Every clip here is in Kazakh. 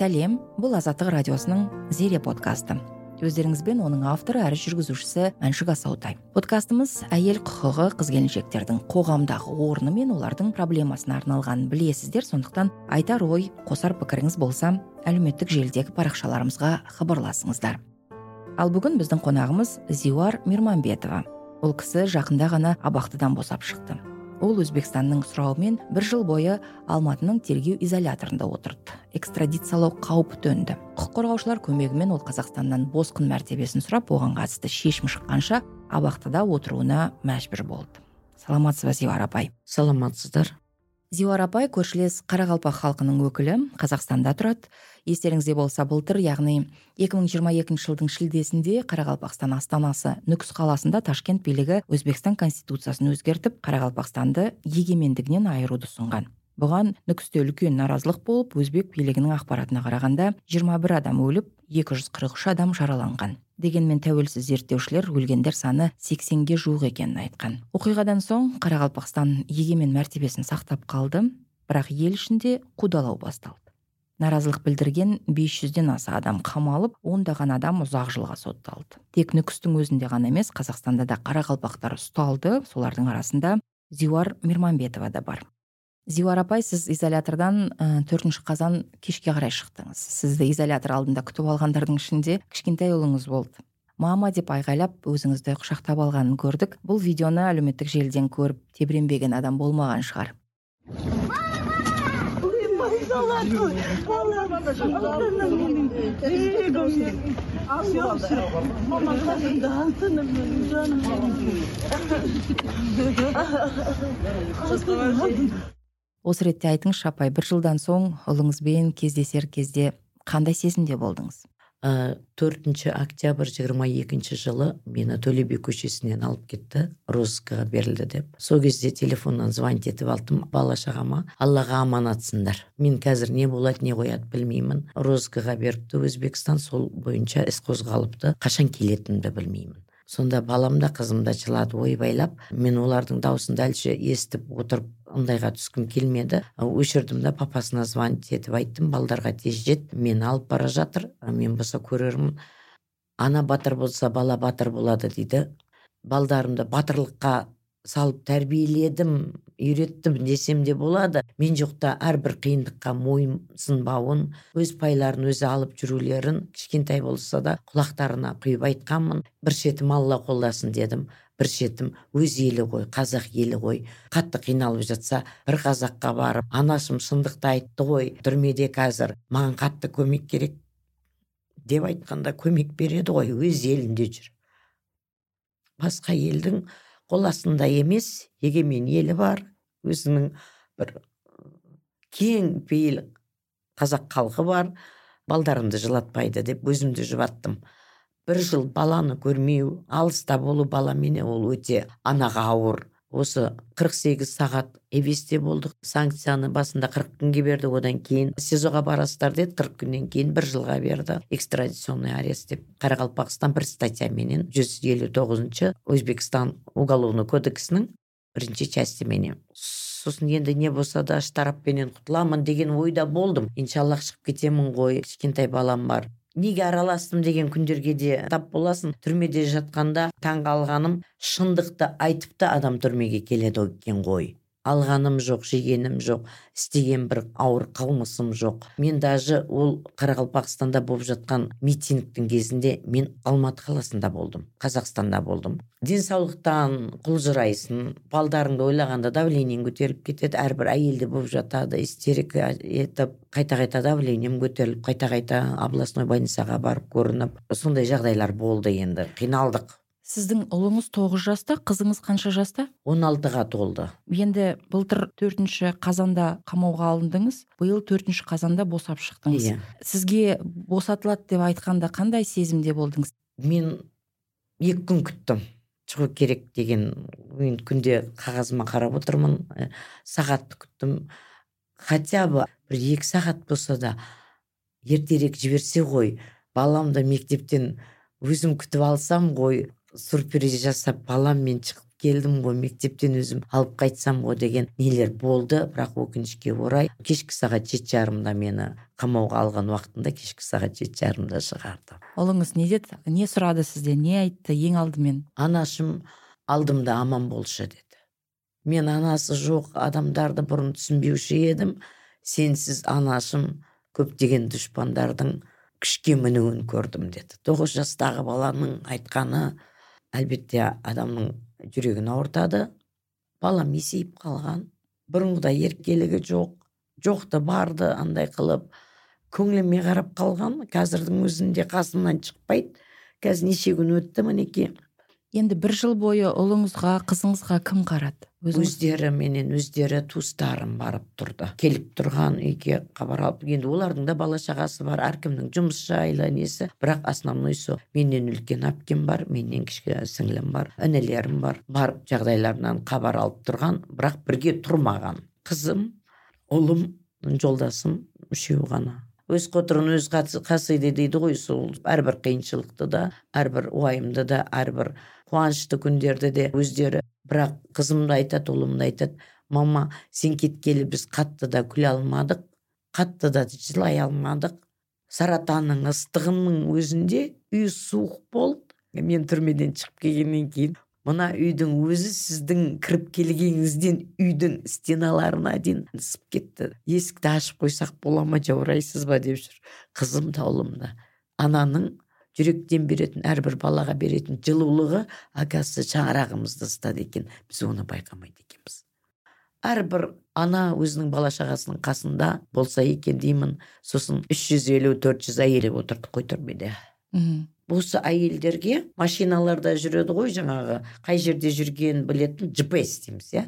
сәлем бұл азаттық радиосының зере подкасты. Өздеріңізбен оның авторы әрі жүргізушісі мәншүк асаутай подкастымыз әйел құқығы қыз келіншектердің қоғамдағы орны мен олардың проблемасына арналғанын білесіздер сондықтан айтар ой қосар пікіріңіз болса әлеуметтік желідегі парақшаларымызға хабарласыңыздар. Ал бүгін біздің қонағымыз зиуар мирмамбетова. Ол кісі жақында ғана абақтыдан босап шықты. Ол өзбекстанның сұрауымен бір жыл бойы алматының тергеу изоляторында отырды. Экстрадициялау қаупі төнді. Құқық қорғаушылар көмегімен ол қазақстаннан босқын мәртебесін сұрап оған қатысты шешім шыққанша абақтыда отыруына мәжбүр болды. Саламатсыз ба зиуар апай. Саламатсыздар. Зиуар апай көршілес қарақалпақ халқының өкілі қазақстанда тұрады. Естеріңізде болса былтыр яғни 2022 жылдың шілдесінде қарақалпақстан астанасы нүкіс қаласында ташкент билігі өзбекстан конституциясын өзгертіп қарақалпақстанды егемендігінен айыруды ұсынған. Бұған нүкісте үлкен наразылық болып өзбек билігінің ақпаратына қарағанда 21 адам өліп 243 адам жараланған. Дегенмен тәуелсіз зерттеушілер өлгендер саны сексенге жуық екенін айтқан. Оқиғадан соң қарақалпақстан егемен мәртебесін сақтап қалды бірақ ел ішінде қудалау басталды. Наразылық білдірген 500-ден аса адам қамалып ондаған адам ұзақ жылға сотталды. Тек нүкістің өзінде ғана емес қазақстанда да қарақалпақтар ұсталды. Солардың арасында зиуар мирмамбетова да бар. Зиуар апай сіз изолятордан төртінші қазан кешке қарай шықтыңыз. Сізді изолятор алдында күтіп алғандардың ішінде кішкентай ұлыңыз болды. Мама деп айғайлап өзіңізді құшақтап алғанын көрдік. Бұл видеоны әлеуметтік желіден көріп тебіренбеген адам болмаған шығар. Осы ретте айтыңызшы апай бір жылдан соң ұлыңызбен кездесер кезде қандай сезімде болдыңыз? Төртінші октябрь жиырма екінші жылы мені төле би көшесінен алып кетті. Розыскаға берілді деп. Сол кезде телефоннан звонить етіп алдым. Бала шағама аллаға аманатсыңдар мен қазір не болады не қояды білмеймін. Розыскаға беріпті өзбекстан. Сол бойынша іс қозғалыпты. Қашан келетінімді білмеймін сонда балам да қызым да жылады ойбайлап мен олардың даусын дәлше естіп отырып ыңдайға түскім келмеді. Өшірдім да папасына звонить етіп айттым балдарға тез жет мені алып бара жатыр мен болса көрермін. Ана батыр болса бала батыр болады дейді. Балдарымды батырлыққа салып тәрбиеледім үйреттім десем де болады. Мен жоқта әрбір қиындыққа мойынсынбауын өз пайларын өзі алып жүрулерін кішкентай болса да құлақтарына құйып айтқанмын. Бір шетім алла қолдасын дедім. Бір шетім өз елі ғой қазақ елі ғой қатты қиналып жатса бір қазаққа барып анашым шындықты айтты ғой түрмеде қазір маған қатты көмек керек деп айтқанда көмек береді ғой өз елінде жүр. Басқа елдің қол астында емес егемен елі бар өзінің бір кең пейіл қазақ халқы бар балдарымды жылатпайды деп өзімді жұбаттым. бір жыл баланы көрмеу алыста болу баламенен ол өте анаға ауыр. Осы 48 сағат эвесте болдық. Санкцияны басында 40 күнге берді одан кейін сезоға барасыздар деді. 40 күннен кейін бір жылға берді. Экстрадиционный арест деп қарақалпақстан бір статьяменен жүз елу тоғызыншы өзбекстан уголовный кодексінің бірінші частіменен сосын енді не болса да штрафпенен құтыламын деген ойда болдым. Иншаллах шығып кетемін ғой кішкентай балам бар неге араластым деген күндерге де тап боласың. Түрмеде жатқанда таң қалғаным шындықты айтып та адам түрмеге келеді екен ғой. Алғаным жоқ жегенім жоқ істеген бір ауыр қылмысым жоқ. Мен даже ол қарақалпақстанда болып жатқан митингтің кезінде мен алматы қаласында болдым қазақстанда болдым. Денсаулықтан құлжырайсың балдарыңды ойлағанда давлениең көтеріліп кетеді әрбір әйелде болып жатады истерика етіп қайта қайта давлением көтеріліп қайта қайта областной больницаға барып көрініп сондай жағдайлар болды енді қиналдық. Сіздің ұлыңыз тоғыз жаста қызыңыз қанша жаста? Он алтыға толды. Енді былтыр төртінші қазанда қамауға алындыңыз биыл төртінші қазанда босап шықтыңыз. Иә. Сізге босатылады деп айтқанда қандай сезімде болдыңыз? Мен екі күн күттім. Шығу керек деген мен күнде қағазыма қарап отырмын. Ә, сағатты күттім. Хотя бы бір екі сағат болса да ертерек жіберсе ғой баламды мектептен өзім күтіп алсам ғой сюрприз жасап баламмен шығып келдім ғой мектептен өзім алып қайтсам ғой деген нелер болды. Бірақ өкінішке орай кешкі сағат жеті жарымда мені қамауға алған уақытында кешкі сағат жеті жарымда шығарды. Ұлыңыз не деді не сұрады сізден не айтты ең алдымен? Анашым алдымда аман болшы деді. Мен анасы жоқ адамдарды бұрын түсінбеуші едім. Сенсіз анашым көптеген дұшпандардың күшке мінуін көрдім деді. Тоғыз жастағы баланың айтқаны әлбетте адамның жүрегін ауыртады. Балам есейіп қалған. Бұрынғыдай еркелігі жоқ. Жоқты барды андай қылып көңіліме қарап қалған қазірдің өзінде қасымнан шықпайды. Қазір неше күн өтті мінекей. Енді бір жыл бойы ұлыңызға қызыңызға кім қарады? Өздері менен өздері туыстарым барып тұрды. Келіп тұрған үйге хабар алып енді олардың да бала шағасы бар әркімнің жұмыс жайлы несі. Бірақ основной со менен үлкен әпкем бар менен кішкене сіңлім бар інілерім бар. Барып жағдайларынан хабар алып тұрған бірақ бірге тұрмаған қызым ұлым жолдасым үшеу ғана. Өз қотырын өз қасиды дейді ғой сол әрбір қиыншылықты да әрбір уайымды да әрбір қуанышты күндерді де өздері бірақ қызым да айтады ұлым да айтады. Мама сен кеткелі біз қатты да күле алмадық қатты да жылай алмадық. Саратанның ыстығының өзінде үй суық болды. Мен түрмеден шығып келгеннен кейін мына үйдің өзі сіздің кіріп келгеніңізден үйдің стеналарына дейін ысып кетті. Есікті ашып қойсақ бола ма жаурайсыз ба деп жүр. Қызым да ұлым да. Ананың жүректен беретін әрбір балаға беретін жылулығы оказывается шаңырағымызды ыстады екен. Біз оны байқамайды екенбіз. Әрбір ана өзінің бала шағасының қасында болса екен деймін. Сосын үш жүз елу төрт жүз әйелі отырдық қой түрмеде. Осы әйелдерге машиналарда жүреді ғой жаңағы. Қай жерде жүргенін білетін gps дейміз иә?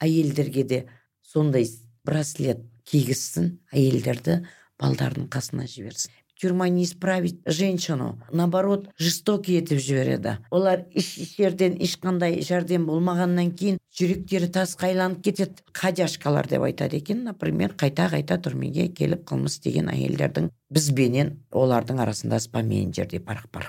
Әйелдерге де сондай браслет кигізсін әйелдерді балдардың қасына жіберсін. Тюрьма не исправить женщину. Наоборот жестокий етіп жібереді олар еш жерден ешқандай жәрдем болмағаннан кейін жүректері тасқа айланып кетеді. Ходяшкалар деп айтады екен. Например қайта қайта түрмеге келіп қылмыс істеген әйелдердің бізбенен олардың арасында спаменджер парақ бар.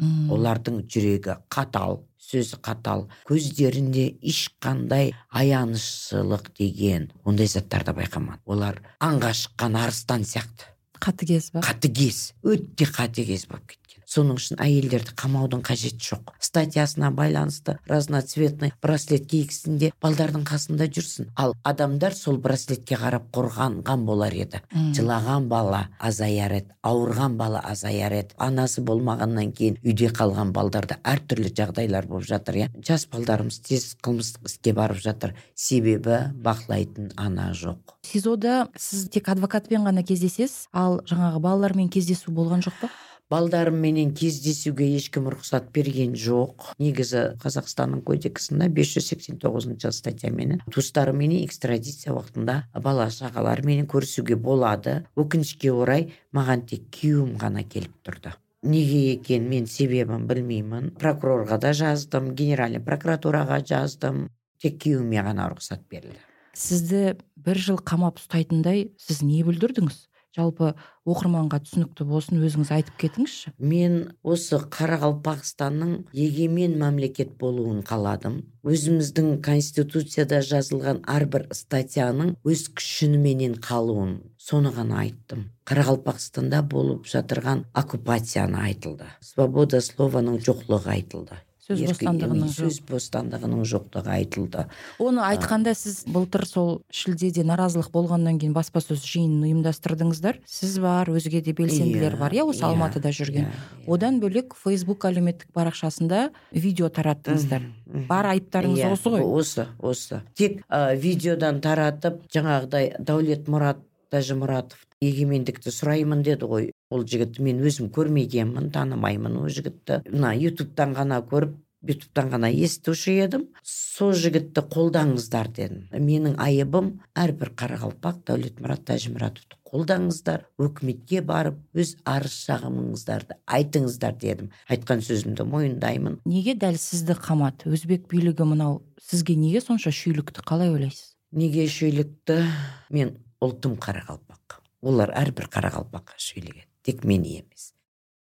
Олардың жүрегі қатал сөзі қатал көздерінде ешқандай аянышшылық деген ондай заттарды байқамады. Олар аңға шыққан арыстан сияқты. Қатыгез ба? Қатыгез. Өте қатыгез болып кеткен соның үшін әйелдерді қамаудың қажеті жоқ. Статьясына байланысты разноцветный браслет кигізсін де балдардың қасында жүрсін. Ал адамдар сол браслетке қарап қорғанған болар еді. Жылаған бала азаяр еді ауырған бала азаяр еді. Анасы болмағаннан кейін үйде қалған балдарда әртүрлі жағдайлар болып жатыр иә. Жас балдарымыз тез қылмыстық іске барып жатыр. Себебі бақылайтын ана жоқ. Сизода сіз тек адвокатпен ғана кездесесіз ал жаңағы балалармен кездесу болған жоқ па? Балдарымменен кездесуге ешкім рұқсат берген жоқ. Негізі қазақстанның кодексында бес жүз сексен тоғызыншы статьяменен туыстарыменен экстрадиция уақытында бала шағаларыменен көрісуге болады. Өкінішке орай маған тек күйеуім ғана келіп тұрды. Неге екен мен себебін білмеймін. Прокурорға да жаздым генеральный прокуратураға жаздым. Тек күйеуіме ғана рұқсат берілді. Сізді бір жыл қамап ұстайтындай сіз не бүлдірдіңіз? Жалпы оқырманға түсінікті болсын өзіңіз айтып кетіңізші. Мен осы қарақалпақстанның егемен мемлекет болуын қаладым. Өзіміздің конституцияда жазылған әрбір статьяның өз күшіменен қалуын соны ғана айттым. Қарақалпақстанда болып жатырған оккупацияны айтылды. Свобода слованың жоқтығы айтылды. Сөз бостандығының сөз бостандығының жоқтығы айтылды. Оны айтқанда сіз былтыр сол шілдеде наразылық болғаннан кейін баспасөз жиынын ұйымдастырдыңыздар. Сіз бар өзге де белсенділер бар иә осы иә, алматыда жүрген. иә, иә. одан бөлек фейсбук әлеуметтік парақшасында видео тараттыңыздар бар айыптарыңыз осы ғой. осы осы. Тек видеодан таратып жаңағыдай дәулет мұрат тәжімұратов егемендікті сұраймын деді ғой. Ол жігітті мен өзім көрмегенмін танымаймын ол жігітті. Мына ютубтан ғана көріп ютубтан ғана естуші едім. Сол жігітті қолдаңыздар дедім. Менің айыбым әрбір қарақалпақ дәулетмұрат тәжімұратовты қолдаңыздар өкіметке барып өз арыз шағымыңыздарды айтыңыздар дедім. Айтқан сөзімді мойындаймын. Неге дәл сізді қамады өзбек билігі мынау сізге неге сонша шүйлікті? Қалай ойлайсыз? Неге шүйлікті? Мен ұлтым қарақалпақ. Олар әрбір қарақалпаққа шүйлігеді тек мен емес.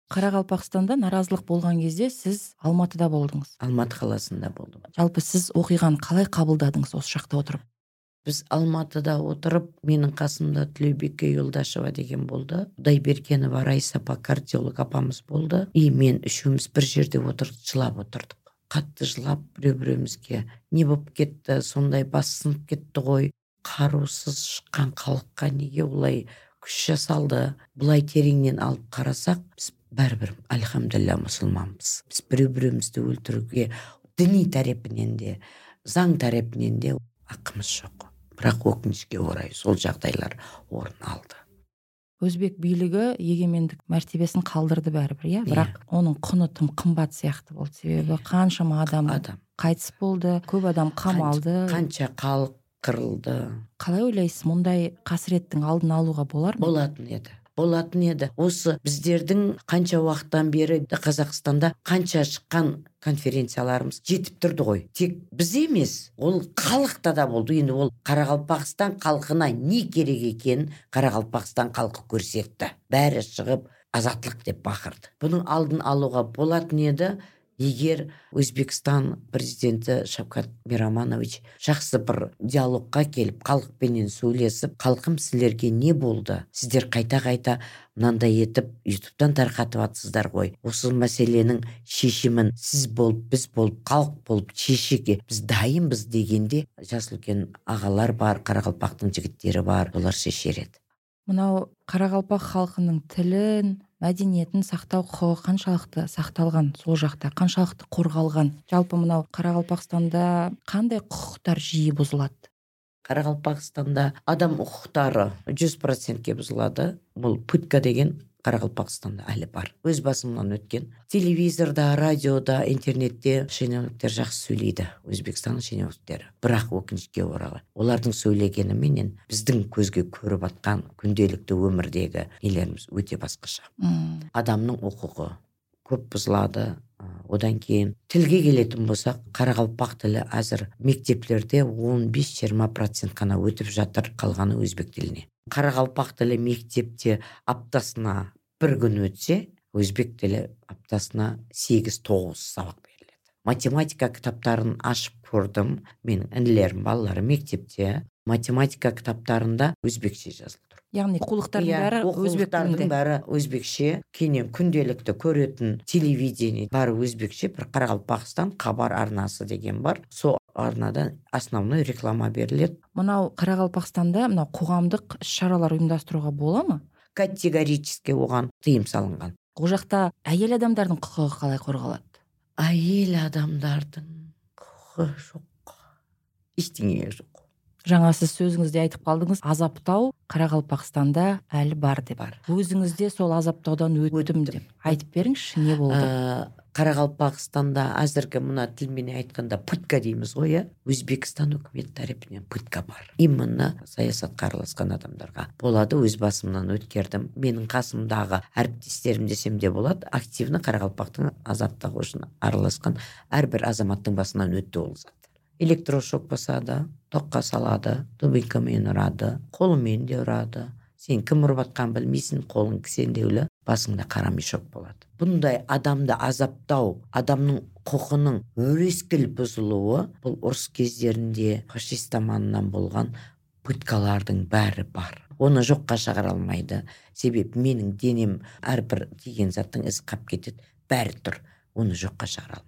Қарақалпақстанда наразылық болған кезде сіз алматыда болдыңыз. Алматы қаласында болдым. Жалпы сіз оқиғаны қалай қабылдадыңыз осы жақта отырып? Біз алматыда отырып менің қасымда тілеубике юлдашева деген болды құдайбергенова райса апа кардиолог апамыз болды. И мен үшеуміз бір жерде отырып жылап отырдық. Қатты жылап біреу біреуімізге не болып кетті сондай бас сынып кетті ғой. Қарусыз шыққан халыққа неге олай күш жасалды былай тереңнен алып қарасақ біз бәрібір альхамдулилля мұсылманбыз. Біз біреу біреуімізді өлтіруге діни тарапінен де заң тарапінен де ақымыз жоқ. Бірақ өкінішке орай сол жағдайлар орын алды. Өзбек билігі егемендік мәртебесін қалдырды бәрібір иә? Бірақ оның құны тым қымбат сияқты болды. Себебі қаншама адам адам. қайтыс болды көп адам қамалды. Қанша халық қырылды. Қалай ойлайсыз мұндай қасіреттің алдын алуға болар ма? Болатын еді болатын еді. Осы біздердің қанша уақыттан бері қазақстанда қанша шыққан конференцияларымыз жетіп тұрды ғой. Тек біз емес ол халықта да болды. Енді ол қарақалпақстан халқына не керек екенін қарақалпақстан халқы көрсетті. Бәрі шығып азаттылық деп бақырды. Бұның алдын алуға болатын еді егер өзбекстан президенті шавкат мираманович жақсы бір диалогқа келіп халықпенен сөйлесіп халқым сіздерге не болды? Сіздер қайта қайта мынандай етіп ютубтан тарқатып жатсыздар ғой. Осы мәселенің шешімін сіз болып біз болып халық болып шешеге біз дайынбыз дегенде жасы үлкен ағалар бар қарақалпақтың жігіттері бар олар шешер еді. Мынау қарақалпақ халқының тілін мәдениетін сақтау құқығы қаншалықты сақталған сол жақта қаншалықты қорғалған? Жалпы мынау қарақалпақстанда қандай құқықтар жиі бұзылады? Қарақалпақстанда адам құқықтары жүз процентке бұзылады. Бұл пытка деген қарақалпақстанда әлі бар. Өз басымнан өткен телевизорда радиода интернетте шенеуніктер жақсы сөйлейді өзбекстанның шенеуніктері. Бірақ өкінішке орай олардың сөйлегеніменен біздің көзге көріп жатқан күнделікті өмірдегі нелеріміз өте басқаша. Адамның құқығы көп бұзылады одан кейін тілге келетін болсақ қарақалпақ тілі әзір мектеплерде 15-20 процент қана өтіп жатыр қалғаны өзбек тіліне. Қарақалпақ тілі мектепте аптасына бір күн өтсе өзбек тілі аптасына сегіз тоғыз сабақ беріледі. Математика кітаптарын ашып көрдім. Менің інілерім балалары мектепте математика кітаптарында өзбекше жазылып тұр яғни оқулықтардың Иә, бәрі оқулықтардың бәрі өзбекше. Кейіннен күнделікті көретін телевидение бәрі өзбекше. Бір қарақалпақстан хабар арнасы деген бар. Сол арнада основной реклама беріледі. Мынау қарақалпақстанда мынау қоғамдық іс шаралар ұйымдастыруға бола ма? Категорически оған тыйым салынған. Ол жақта әйел адамдардың құқығы қалай қорғалады? Әйел адамдардың құқығы жоқ. Ештеңе жоқ. Жаңа сіз сөзіңізде айтып қалдыңыз азаптау қарақалпақстанда әлі бар деп бар. Өзіңіз де сол азаптаудан өттім Өттім. деп айтып беріңізші не болды? Ә, қарақалпақстанда әзіргі мына тілмен айтқанда пытка дейміз ғой иә? Өзбекстан үкіметі тарапынан пытка бар. Именно саясатқа араласқан адамдарға болады өз басымнан өткердім. Менің қасымдағы әріптестерім десем де болады активно қарақалпақтың азаттығы үшін араласқан әрбір азаматтың басынан өтті ол зат. Электрошок басады тоққа салады дубинкамен ұрады қолымен де ұрады. Сен кім ұрып жатқанын білмейсің қолың кісендеулі басыңда қара мешок болады. Бұндай адамды азаптау адамның құқының өрескел бұзылуы бұл ұрыс кездерінде фашист заманынан болған пыткалардың бәрі бар. Оны жоққа шығара алмайды. Себебі менің денем әрбір тиген заттың ізі қалып кетеді бәрі тұр. Оны жоққа шығара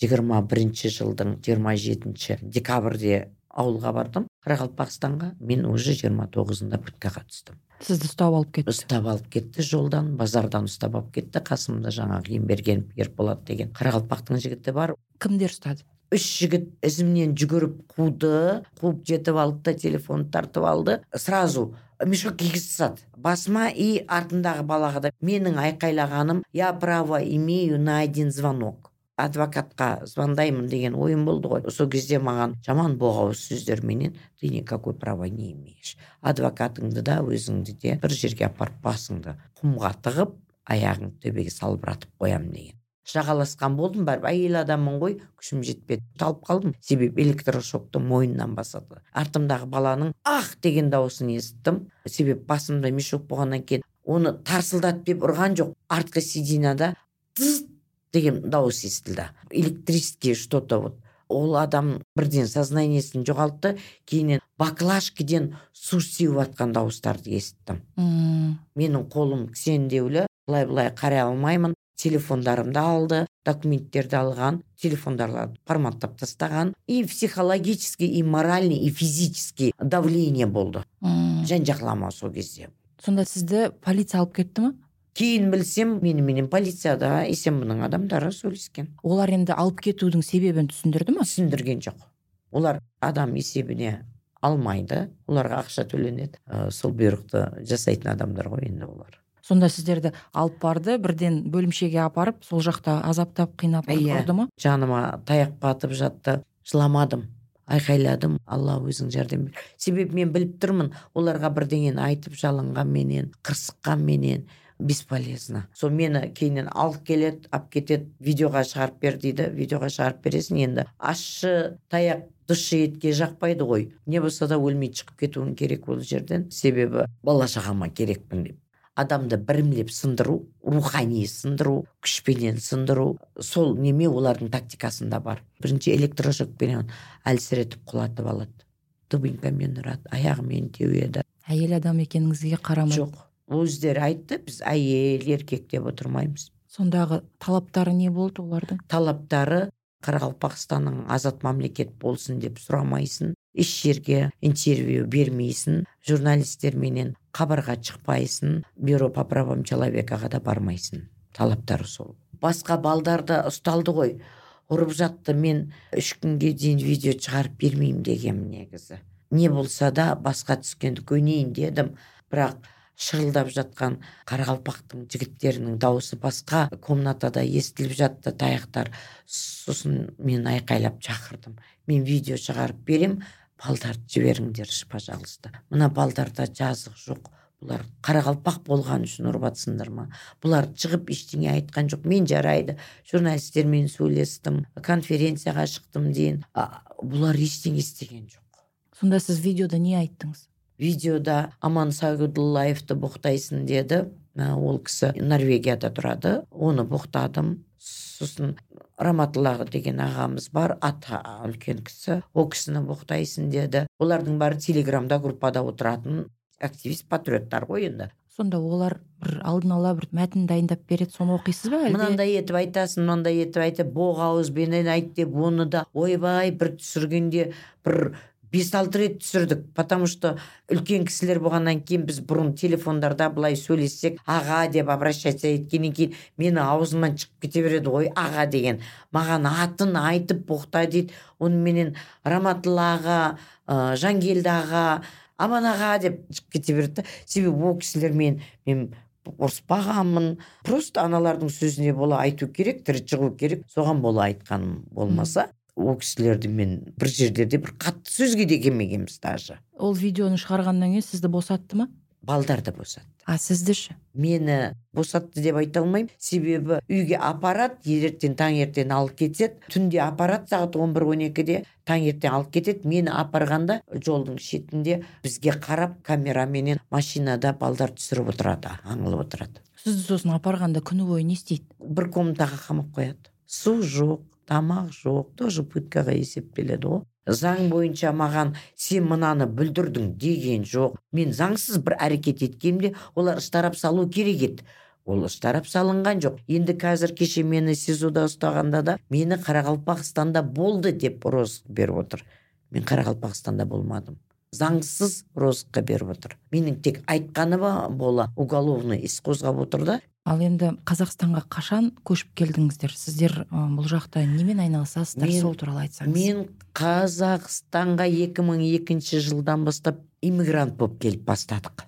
жиырма бірінші жылдың жиырма жетінші декабрьде ауылға бардым. Қарақалпақстанға мен уже жиырма тоғызында пыткаға түстім сізді ұстап алып кетті? Ұстап алып кетті жолдан базардан ұстап алып кетті. Қасымда жаңағы емберген ерболат деген қарақалпақтың жігіті бар. Кімдер ұстады? Үш жігіт ізімнен жүгіріп қуды қуып жетіп алды да телефонды тартып алды. Сразу мешок кигізіп тастады басыма и артындағы балаға да менің айқайлағаным я право имею на один звонок адвокатқа звондаймын деген ойым болды ғой. Сол кезде маған жаман боғауыз сөздерменен ты никакой права не имеешь. Адвокатыңды да өзіңді де бір жерге апарып басыңды құмға тығып аяғыңды төбеге салбыратып қоямын деген. Жағаласқан болдым бәрібір әйел адаммын ғой күшім жетпеді талып қалдым. Себебі электрошокты мойнынан басады. Артымдағы баланың ах! деген дауысын естіттім себебі басымда мешок болғаннан кейін оны тарсылдатып деп ұрған жоқ. Артқы сиденьяда тыз деген дауыс естілді. Электрический что то вот. Ол адам бірден сознаниесін жоғалтты кейіннен баклажкіден су сеуіп жатқан дауыстарды естіттім менің қолым кісендеулі былай былай қарай алмаймын. Телефондарымды алды документтерді алған телефондарды форматтап тастаған. И психологический и моральный и физический давление болды. Жан жақлама сол кезде. Сонда сізді полиция алып кетті ма кейін білсем меніменен полицияда есенбінің адамдары сөйлескен. Олар енді алып кетудің себебін түсіндірді ма? Түсіндірген жоқ. Олар адам есебіне алмайды. Оларға ақша төленеді. Ә, сол бұйрықты жасайтын адамдар ғой енді олар. Сонда сіздерді алып барды бірден бөлімшеге апарып сол жақта азаптап қинап иә. ұрды ма? Жаныма таяқ батып жатты. Жыламадым айқайладым. Алла өзің жәрдем бер. Себебі мен біліп тұрмын оларға бірдеңені айтып жалынғанменен қырсыққанменен бесполезно. Сол мені кейіннен алып келеді алып кетеді видеоға шығарып бер дейді. Видеоға шығарып бересің енді. Ащы таяқ дұрыс етке жақпайды ғой. Не болса да өлмей шығып кетуің керек ол жерден. Себебі бала шағама керекпін деп. Адамды бірімлеп сындыру рухани сындыру күшпенен сындыру сол неме олардың тактикасында бар. Бірінші электрошокпенен әлсіретіп құлатып алады. Дубинкамен ұрады аяғымен теуеді. Әйел адам екеніңізге қарамайды жоқ. Өздері айтты біз әйел еркек деп отырмаймыз сондағы талаптары не болды олардың? Талаптары қарақалпақстанның азат мемлекет болсын деп сұрамайсың еш жерге интервью бермейсің журналистерменен хабарға шықпайсың бюро по правам человекаға да бармайсың. Талаптары сол. Басқа балдарды ұсталды ғой. Ұрып жатты мен үш күнге дейін видео шығарып бермеймін дегенмін негізі. Не болса да басқа түскенді көнейін дедім. Бірақ шырылдап жатқан қарақалпақтың жігіттерінің дауысы басқа комнатада естіліп жатты таяқтар. Сосын мен айқайлап шақырдым. Мен видео шығарып берем балдарды жіберіңдерші пожалуйста мына балдарда жазық жоқ. Бұлар қарақалпақ болған үшін ұрып жатсыңдар ма? Бұлар шығып ештеңе айтқан жоқ. Мен жарайды. Журналистермен сөйлестім конференцияға шықтым дейін. Бұлар ештеңе істеген жоқ. Сонда сіз видеода не айттыңыз? Видеода аман сағидуллаевты боқтайсың деді. Ол кісі норвегияда тұрады. Оны боқтадым. Сосын раматулла деген ағамыз бар ата үлкен кісі. Ол кісіні боқтайсың деді. Олардың бәрі телеграмда группада отыратын активист патриоттар ғой енді. Сонда олар бір алдын ала бір мәтін дайындап береді. Соны оқисыз ба әлде? Мынандай етіп айтасың мынандай етіп айтып боқ ауызбенен айт деп оны да ойбай бір түсіргенде бір бес алты рет түсірдік потому что үлкен кісілер болғаннан кейін біз бұрын телефондарда былай сөйлессек аға деп обращаться еткеннен кейін мені аузымнан шығып кете береді ғой аға деген. Маған атын айтып боқта дейді. Оныменен раматылла аға ә, жангелді аға аман аға деп шығып кете береді да. Себебі ол кісілермен мен ұрыспағанмын просто аналардың сөзіне бола айту керек тірі шығу керек. Соған бола айтқаным болмаса. Ол кісілерді мен бір жерлерде бір қатты сөзге де келмегенбіз даже. Ол видеоны шығарғаннан кейін сізді босатты ма? Балдарды босатты. А сізді ше мені босатты деп айта алмаймын. Себебі үйге апарады ертең таңертең алып кетеді түнде апарады сағат он бір он екіде таңертең алып кетеді. Мені апарғанда жолдың шетінде бізге қарап камераменен машинада балдар түсіріп отырады аңылып отырады. Сізді сосын апарғанда күні бойы не істейді? Бір комнатаға қамап қояды. Су жоқ. Тамақ жоқ тоже пыткаға есептеледі ғой. Заң бойынша маған сен мынаны бүлдірдің деген жоқ. Мен заңсыз бір әрекет еткенімде олар штраф салу керек еді. Ол штраф салынған жоқ. Енді қазір кеше мені сизода ұстағанда да мені қарақалпақстанда болды деп розыск беріп отыр. Мен қарақалпақстанда болмадым. Заңсыз розыкқа беріп отыр. Менің тек айтқаны бола уголовный іс қозғап отыр да. Ал енді қазақстанға қашан көшіп келдіңіздер? Сіздер бұл жақта немен айналысасыздар? Сол туралы айтсаңыз. мен қазақстанға 2002 жылдан бастап иммигрант болып келіп бастадық.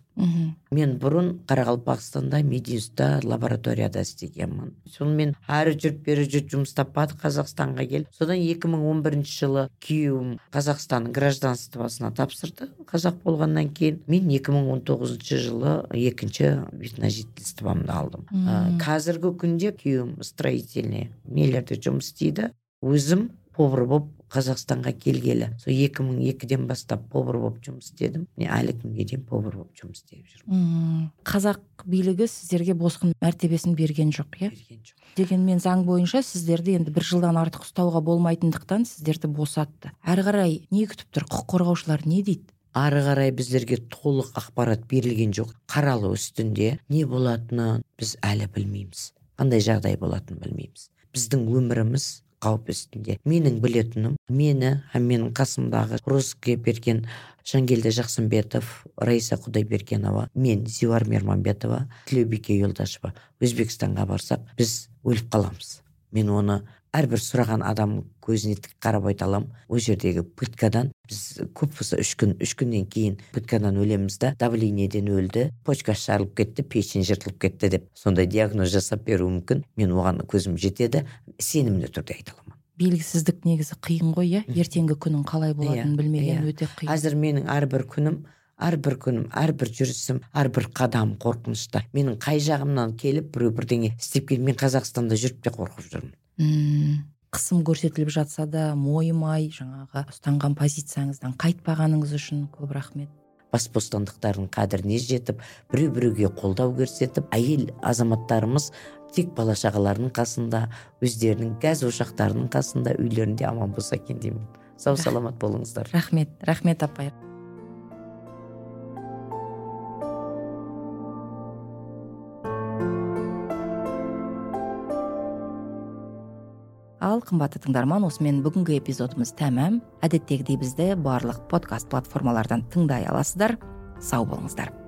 Мен бұрын қарақалпақстанда мединстта лабораторияда істегенмін. Сонымен әрі жүріп бері жүріп жұмыс таппады қазақстанға келіп содан 2011 жылы күйеуім қазақстанның гражданствосына тапсырды қазақ болғаннан кейін. Мен 2019 жылы екінші вид на жительствомды алдым ә, қазіргі күнде күйеуім строительный нелерде жұмыс істейді. Өзім повар болып қазақстанға келгелі. Сол екі мың екіден бастап повар болып жұмыс істедім. Міне әлі күнге дейін повар болып жұмыс істеп жүрмін. Қазақ билігі сіздерге босқын мәртебесін берген жоқ иә? Берген жоқ. Дегенмен заң бойынша сіздерді енді бір жылдан артық ұстауға болмайтындықтан сіздерді босатты. Әрі қарай не күтіп тұр? Құқық қорғаушылар не дейді? Ары қарай біздерге толық ақпарат берілген жоқ. Қаралу үстінде не болатынын біз әлі білмейміз. Қандай жағдай болатынын білмейміз. Біздің өміріміз қауіп үстінде. Менің білетінім мені һәм менің қасымдағы розыске берген жангелді жақсымбетов раиса құдайбергенова мен зиуар мерманбетова тілеубике юлдашева өзбекстанға барсақ біз өліп қаламыз. Мен оны әрбір сұраған адам көзіне тік қарап айта аламын. Ол жердегі пыткадан біз көп болса үш күн үш күннен кейін пыткадан өлеміз да давлениеден өлді почкасы жарылып кетті печень жыртылып кетті деп сондай диагноз жасап беруі мүмкін. Мен оған көзім жетеді сенімді түрде айта аламын. Белгісіздік негізі қиын ғой иә? Ертеңгі күнің қалай болатынын Иә, білмеген иә. өте қиын. Қазір менің әрбір күнім әрбір күнім әрбір жүрісім әрбір қадамым қорқынышта. Менің қай жағымнан келіп біреу бірдеңе істеп келіп мен қазақстанда жүріп те қорқып жүрмін. Мм. Қысым көрсетіліп жатса да мойымай жаңағы ұстанған позицияңыздан қайтпағаныңыз үшін көп рахмет. Бас бостандықтардың қадіріне жетіп біреу біреуге қолдау көрсетіп әйел азаматтарымыз тек бала шағаларының қасында өздерінің газ ошақтарының қасында үйлерінде аман болса екен деймін. Сау саламат болыңыздар. рахмет рахмет апай. Ал қымбатты тыңдарман осымен бүгінгі эпизодымыз тәмам. Әдеттегідей бізді барлық подкаст платформалардан тыңдай аласыздар. Сау болыңыздар.